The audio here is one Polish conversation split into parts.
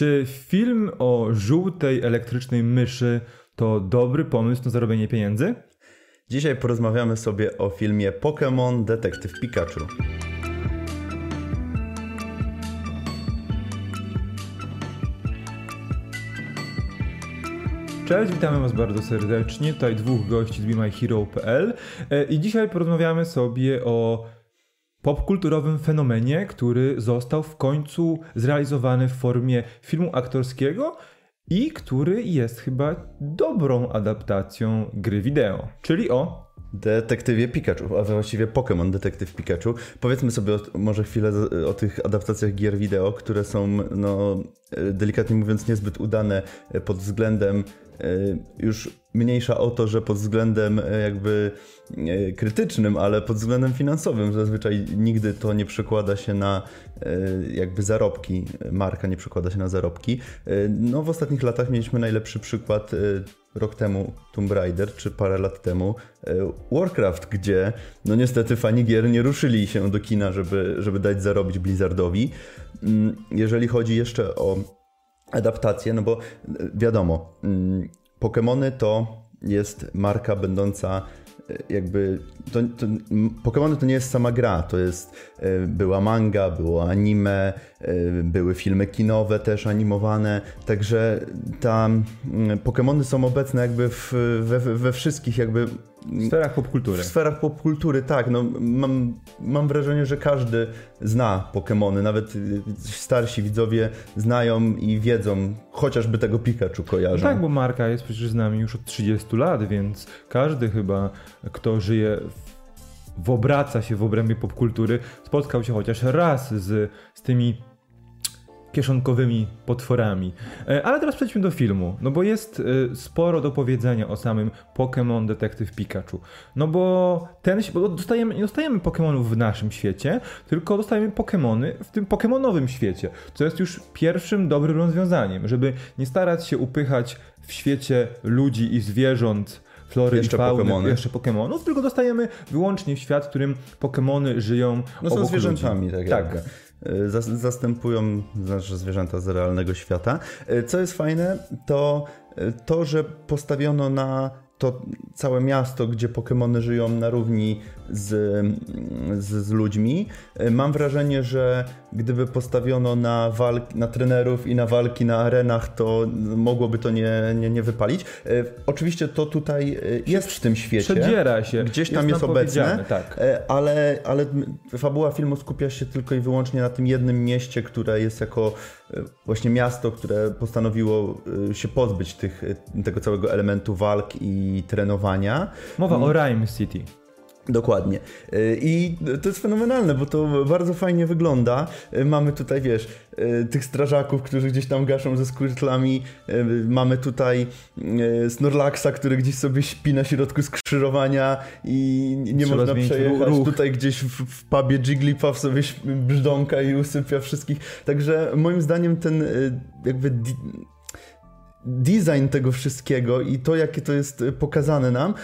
Czy film o żółtej elektrycznej myszy to dobry pomysł na zarobienie pieniędzy? Dzisiaj porozmawiamy sobie o filmie Pokémon Detektyw Pikachu. Cześć, witamy Was bardzo serdecznie. Tutaj dwóch gości z BeMyHero.pl e, i dzisiaj porozmawiamy sobie o popkulturowym fenomenie, który został w końcu zrealizowany w formie filmu aktorskiego i który jest chyba dobrą adaptacją gry wideo, czyli o Detektywie Pikachu, a właściwie Pokémon Detektyw Pikachu. Powiedzmy sobie o, może chwilę o tych adaptacjach gier wideo, które są, no, delikatnie mówiąc, niezbyt udane pod względem e, już mniejsza o to, że pod względem e, jakby e, krytycznym, ale pod względem finansowym zazwyczaj nigdy to nie przekłada się na jakby zarobki, marka nie przekłada się na zarobki. No w ostatnich latach mieliśmy najlepszy przykład rok temu Tomb Raider, czy parę lat temu Warcraft, gdzie no niestety fani gier nie ruszyli się do kina, żeby, żeby dać zarobić Blizzardowi. Mm, jeżeli chodzi jeszcze o adaptację, no bo wiadomo, mm, Pokémony to jest marka będąca jakby to, to, to nie jest sama gra, to jest e, była manga, było anime, e, były filmy kinowe też animowane, także tam Pokémony są obecne jakby w, we, we wszystkich jakby w sferach popkultury. W sferach popkultury, tak. No, mam, mam wrażenie, że każdy zna Pokémony. Nawet starsi widzowie znają i wiedzą, chociażby tego Pikachu kojarzą. Tak, bo marka jest przecież z nami już od 30 lat, więc każdy chyba, kto żyje w obraca się w obrębie popkultury, spotkał się chociaż raz z, z tymi kieszonkowymi potworami. E, ale teraz przejdźmy do filmu, no bo jest e, sporo do powiedzenia o samym Pokémon Detektyw Pikachu. No bo ten, bo dostajemy, nie dostajemy Pokémonów w naszym świecie, tylko dostajemy Pokémony w tym Pokémonowym świecie, co jest już pierwszym dobrym rozwiązaniem, żeby nie starać się upychać w świecie ludzi i zwierząt flory jeszcze i fauny, Pokemony. jeszcze Pokémonów, tylko dostajemy wyłącznie w świat, w którym Pokémony żyją No są zwierzętami, ludzi. tak, tak. E, zastępują znaczy zwierzęta z realnego świata. E, co jest fajne, to e, to, że postawiono na to całe miasto, gdzie Pokémony żyją na równi z, z, z, ludźmi. Mam wrażenie, że gdyby postawiono na, walk, na trenerów i na walki na arenach, to mogłoby to nie, nie, nie wypalić. Oczywiście to tutaj jest w tym świecie. Przedziera się. Gdzieś tam jest, jest obecne, tak. ale, ale fabuła filmu skupia się tylko i wyłącznie na tym jednym mieście, które jest jako właśnie miasto, które postanowiło się pozbyć tych, tego całego elementu walk i trenowania. Mowa o Rhyme City. Dokładnie. I to jest fenomenalne, bo to bardzo fajnie wygląda. Mamy tutaj, wiesz, tych strażaków, którzy gdzieś tam gaszą ze squirtlami. Mamy tutaj Snorlaxa, który gdzieś sobie śpi na środku skrzyżowania i nie Trzeba można przejechać. Ruch. Tutaj gdzieś w, w pubie Jigglypuff sobie brzdąka i usypia wszystkich. Także moim zdaniem ten jakby design tego wszystkiego i to, jakie to jest pokazane nam,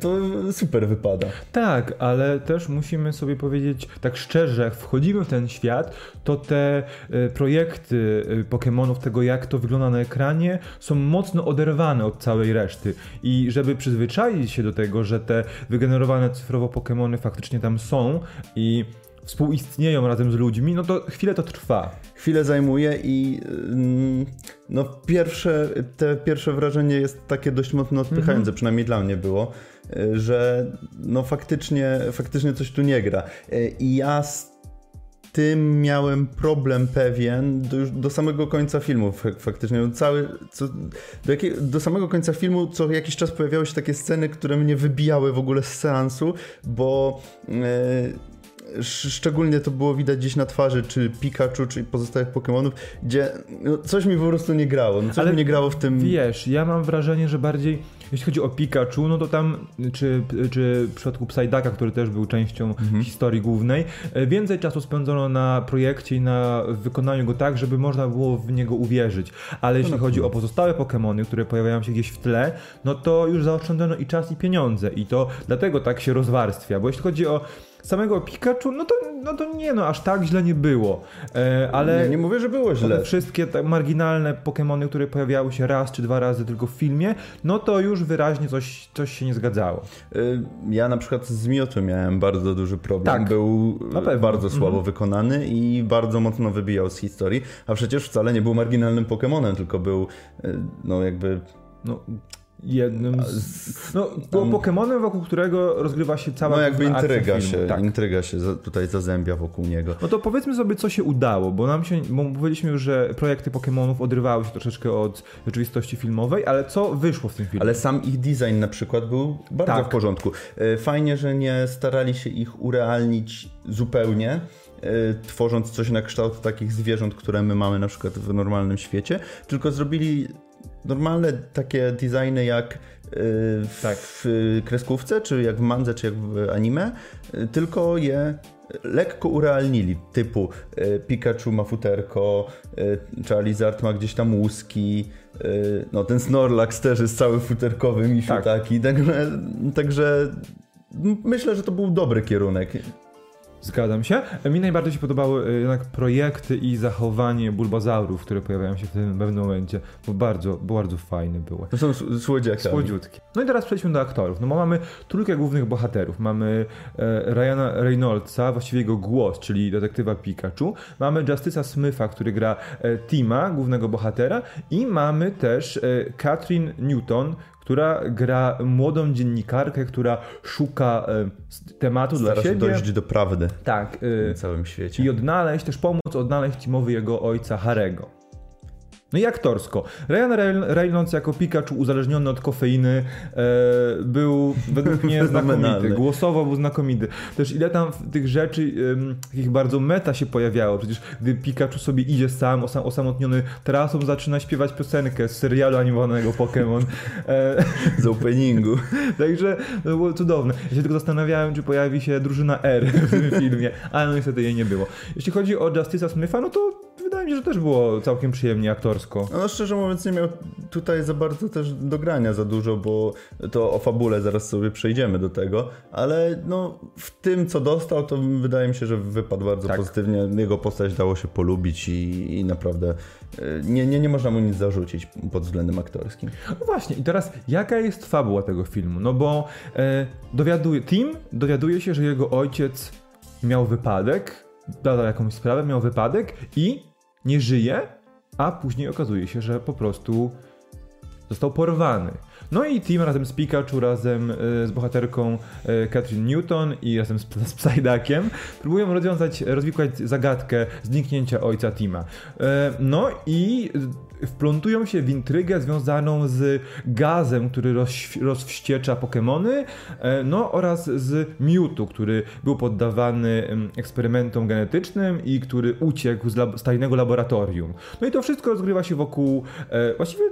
to super wypada. Tak, ale też musimy sobie powiedzieć tak szczerze, jak wchodzimy w ten świat, to te e, projekty Pokémonów, tego jak to wygląda na ekranie, są mocno oderwane od całej reszty. I żeby przyzwyczaić się do tego, że te wygenerowane cyfrowo Pokémony faktycznie tam są i współistnieją razem z ludźmi, no to chwilę to trwa. Chwilę zajmuje i mm, no pierwsze, te pierwsze wrażenie jest takie dość mocno odpychające, -hmm. przynajmniej dla mnie było, y, że no faktycznie, faktycznie coś tu nie gra. Y, I ja z tym miałem problem pewien do, już do samego końca filmu faktycznie. Cały, co, do, jakie, do samego końca filmu co jakiś czas pojawiały się takie sceny, które mnie wybijały w ogóle z seansu, bo... Yy, szczególnie to było widać gdzieś na twarzy, czy Pikachu, czy pozostałych Pokémonów, gdzie no, coś mi po prostu nie grało. No, coś Ale mi nie grało w tym. Wiesz, ja mam wrażenie, że bardziej jeśli chodzi o Pikachu, no to tam, czy, czy w przypadku Psyducka, który też był częścią mhm. historii głównej, e, więcej czasu spędzono na projekcie i na wykonaniu go tak, żeby można było w niego uwierzyć. Ale jeśli no chodzi o pozostałe Pokémony, które pojawiają się gdzieś w tle, no to już zaoszczędzono i czas, i pieniądze. I to dlatego tak się rozwarstwia, bo jeśli chodzi o samego Pikachu, no to no to nie, no aż tak źle nie było. E, ale Nie, nie mówię, że było źle. wszystkie te marginalne Pokémony, które pojawiały się raz czy dwa razy tylko w filmie, no to już wyraźnie coś, coś się nie zgadzało. Y, Ja na przykład z Miotłem miałem bardzo duży problem. Tak, Był bardzo słabo wykonany i bardzo mocno wybijał z historii, a przecież wcale nie był marginalnym Pokemonem, tylko był y, no jakby No, jednym z... No, było Pokemonem, wokół którego rozgrywa się cała no jakby intryga się, Tak. intryga się za- tutaj zazębia wokół niego. No to powiedzmy sobie, co się udało, bo nam się, bo mówiliśmy już, że projekty Pokemonów odrywały się troszeczkę od rzeczywistości filmowej, ale co wyszło w tym filmie? Ale sam ich design na przykład był bardzo Tak. w porządku. Y, Fajnie, że nie starali się ich urealnić zupełnie, y, tworząc coś na kształt takich zwierząt, które my mamy na przykład w normalnym świecie, tylko zrobili normalne takie designy jak y, w, Tak. w kreskówce, czy jak w mandze, czy jak w anime, y, tylko je lekko urealnili, typu y, Pikachu ma futerko, Charizard ma gdzieś tam łuski, no ten Snorlax też jest cały futerkowy, misiu Tak. taki, także, także myślę, że to był dobry kierunek. Zgadzam się. Mi najbardziej się podobały y, jednak projekty i zachowanie bulbazaurów, które pojawiają się w tym pewnym momencie, bo bardzo, bardzo fajne były. To są s- słodziakami. Słodziutkie. No i teraz przejdźmy do aktorów. No bo mamy trójkę głównych bohaterów. Mamy e, Ryana Reynoldsa, właściwie jego głos, czyli detektywa Pikachu. Mamy Justice'a Smitha, który gra e, Tima, głównego bohatera. I mamy też e, Katrin Newton, która gra młodą dziennikarkę, która szuka e, tematu dla Stara się siebie. dojść do prawdy Tak. w e, całym świecie. i odnaleźć, też pomóc odnaleźć Timowi jego ojca Harego. No i aktorsko. Ryan Reyn- Reynolds jako Pikachu uzależniony od kofeiny e, był według mnie znakomity. Głosowo był znakomity. Też ile tam tych rzeczy takich bardzo meta się pojawiało. Przecież gdy Pikachu sobie idzie sam, osam, osamotniony trasą, zaczyna śpiewać piosenkę z serialu animowanego Pokémon. E, Z openingu. Także to było cudowne. Ja się tylko zastanawiałem, czy pojawi się drużyna R w tym filmie, ale no niestety jej nie było. Jeśli chodzi o Justice'a Smitha, no to mi że też było całkiem przyjemnie aktorsko. No szczerze mówiąc nie miał tutaj za bardzo też do grania za dużo, bo to o fabule zaraz sobie przejdziemy do tego, ale no w tym co dostał to wydaje mi się, że wypadł bardzo Tak. pozytywnie. Jego postać dało się polubić i, i naprawdę y, nie, nie, nie można mu nic zarzucić pod względem aktorskim. No właśnie, i teraz jaka jest fabuła tego filmu? No bo e, dowiaduje, Tim dowiaduje się, że jego ojciec miał wypadek, badał jakąś sprawę, miał wypadek i nie żyje, a później okazuje się, że po prostu został porwany. No i Tim razem z Pikachu, razem e, z bohaterką e, Katrin Newton i razem z, z Psydakiem próbują rozwiązać, rozwikłać zagadkę zniknięcia ojca Tima. E, No i wplątują się w intrygę związaną z gazem, który rozwściecza Pokémony, e, no oraz z Mewtwo, który był poddawany eksperymentom genetycznym i który uciekł z, lab- z tajnego laboratorium. No i to wszystko rozgrywa się wokół, e, właściwie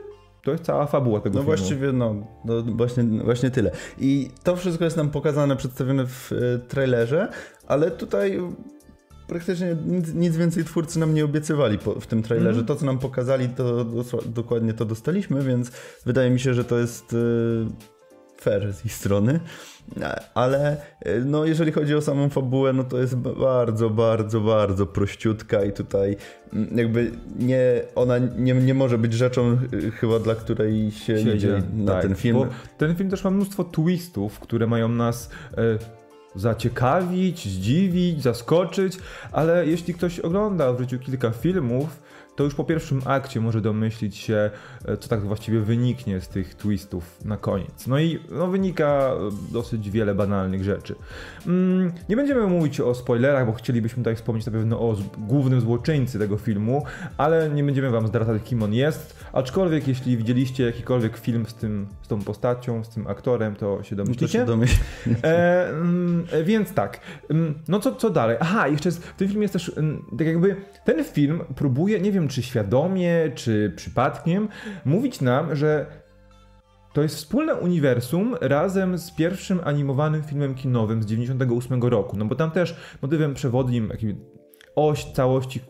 to jest cała fabuła tego No filmu. właściwie no, no właśnie, właśnie tyle. I to wszystko jest nam pokazane, przedstawione w e, trailerze, ale tutaj praktycznie nic, nic więcej twórcy nam nie obiecywali po, w tym trailerze. Mhm. To, co nam pokazali, to dokładnie to dostaliśmy, więc wydaje mi się, że to jest e, fair z ich strony. Ale e, no, jeżeli chodzi o samą fabułę, no to jest bardzo, bardzo, bardzo prościutka i tutaj mm, jakby nie, ona nie, nie może być rzeczą e, chyba, dla której się, idzie na tak, ten film. Bo ten film też ma mnóstwo twistów, które mają nas e, zaciekawić, zdziwić, zaskoczyć, ale jeśli ktoś ogląda w życiu kilka filmów, to już po pierwszym akcie może domyślić się, e, co tak właściwie wyniknie z tych twistów na koniec. No i no, wynika e, dosyć wiele banalnych rzeczy. Mm, nie będziemy mówić o spoilerach, bo chcielibyśmy tutaj wspomnieć na pewno o głównym złoczyńcy tego filmu, ale nie będziemy wam zdradzać, kim on jest. Aczkolwiek, jeśli widzieliście jakikolwiek film z, tym, z tą postacią, z tym aktorem, to się No to domyślicie. się domyśl... E, mm, e, więc tak, mm, no co, co dalej? Aha, jeszcze jest, w tym filmie jest też, mm, tak jakby, ten film próbuje, nie wiem czy świadomie, czy przypadkiem, mówić nam, że to jest wspólne uniwersum razem z pierwszym animowanym filmem kinowym z 98 roku, no bo tam też motywem przewodnim, jakim oś całości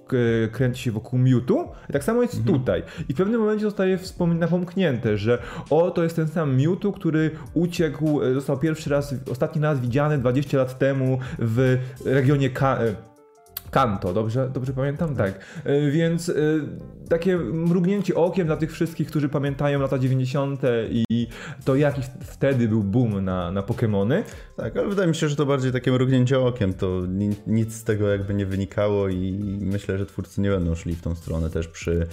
kręci się wokół Mewtwo. Tak samo jest tutaj. I w pewnym momencie zostaje napomknięte, że o, to jest ten sam Mewtwo, który uciekł, e, został pierwszy raz, ostatni raz widziany 20 lat temu w regionie Ka- e, Kanto, dobrze, dobrze pamiętam? Tak. E, Więc e, takie mrugnięcie okiem dla tych wszystkich, którzy pamiętają lata 90. i to jaki wtedy był boom na, na Pokémony. Tak, ale wydaje mi się, że to bardziej takie mrugnięcie okiem, to ni- nic z tego jakby nie wynikało i myślę, że twórcy nie będą szli w tą stronę też przy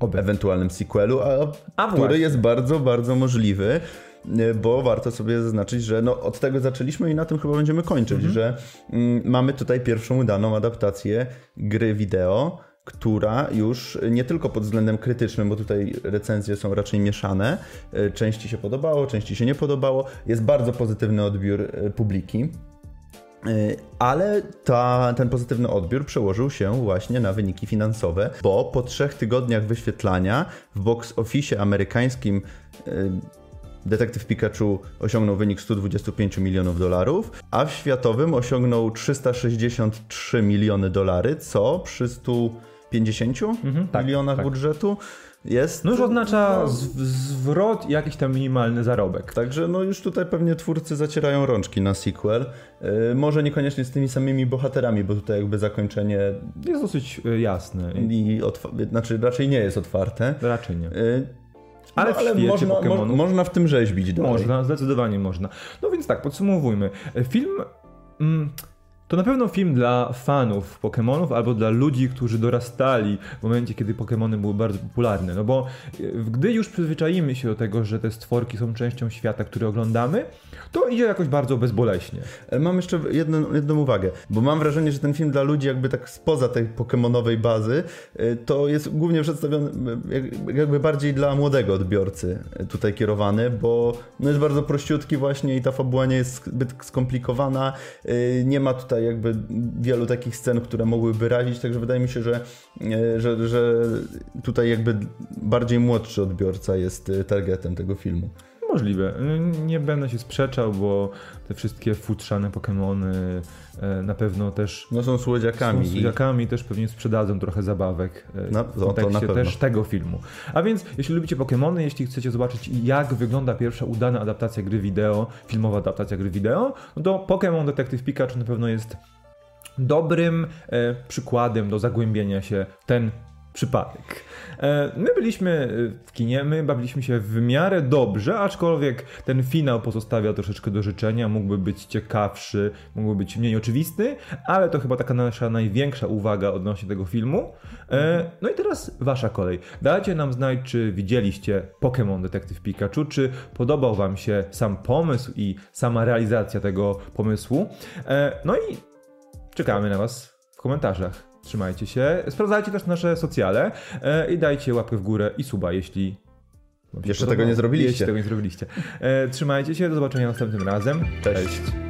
Oby. ewentualnym sequelu, a, A który jest bardzo, bardzo możliwy, bo warto sobie zaznaczyć, że no, od tego zaczęliśmy i na tym chyba będziemy kończyć, że mm, mamy tutaj pierwszą udaną adaptację gry wideo, która już nie tylko pod względem krytycznym, bo tutaj recenzje są raczej mieszane, y, części się podobało, części się nie podobało, jest bardzo pozytywny odbiór y, publiki. Y, Ale ta, ten pozytywny odbiór przełożył się właśnie na wyniki finansowe, bo po trzech tygodniach wyświetlania w box office amerykańskim y, Detektyw Pikachu osiągnął wynik 125 milionów dolarów, a w światowym osiągnął 363 miliony dolary, co przy 150 tak, milionach tak. budżetu jest. No już oznacza no, zwrot i jakiś tam minimalny zarobek. Także no już tutaj pewnie twórcy zacierają rączki na sequel. Yy, może niekoniecznie z tymi samymi bohaterami, bo tutaj jakby zakończenie Jest dosyć e, jasne. i otwa- znaczy raczej nie jest otwarte. Raczej nie. Yy, Ale no, w świecie można, mo- można w tym rzeźbić dalej. Można, zdecydowanie można. No więc tak, podsumowujmy. Film. Mm, to na pewno film dla fanów Pokémonów albo dla ludzi, którzy dorastali w momencie, kiedy Pokémony były bardzo popularne. No bo e, gdy już przyzwyczaimy się do tego, że te stworki są częścią świata, który oglądamy, to idzie jakoś bardzo bezboleśnie. E, Mam jeszcze jedną, jedną uwagę, bo mam wrażenie, że ten film dla ludzi jakby tak spoza tej pokemonowej bazy, e, to jest głównie przedstawiony jak- jakby bardziej dla młodego odbiorcy tutaj kierowany, bo no jest bardzo prościutki właśnie i ta fabuła nie jest zbyt skomplikowana, nie ma tutaj jakby wielu takich scen, które mogłyby razić, także wydaje mi się, że, e, że, że tutaj jakby bardziej młodszy odbiorca jest e, targetem tego filmu. Możliwe. Nie będę się sprzeczał, bo te wszystkie futrzane Pokémony e, na pewno też No są słodziakami. I- słodziakami też pewnie sprzedadzą trochę zabawek e, Na- w kontekście też tego filmu. A więc jeśli lubicie Pokémony, jeśli chcecie zobaczyć jak wygląda pierwsza udana adaptacja gry wideo, filmowa adaptacja gry wideo, no to Pokémon Detective Pikachu na pewno jest dobrym przykładem do zagłębienia się w ten przypadek. E, my byliśmy e, w kinie, my bawiliśmy się w miarę dobrze, aczkolwiek ten finał pozostawia troszeczkę do życzenia, mógłby być ciekawszy, mógłby być mniej oczywisty, ale to chyba taka nasza największa uwaga odnośnie tego filmu. E, no i teraz wasza kolej. Dajcie nam znać, czy widzieliście Pokémon Detective Pikachu, czy podobał wam się sam pomysł i sama realizacja tego pomysłu. No i czekamy na was w komentarzach. Trzymajcie się. Sprawdzajcie też nasze socjale e, i dajcie łapkę w górę i suba, jeśli. Jeszcze tego nie zrobiliście. Jeśli tego nie zrobiliście. E, trzymajcie się, do zobaczenia następnym razem. Cześć. Cześć.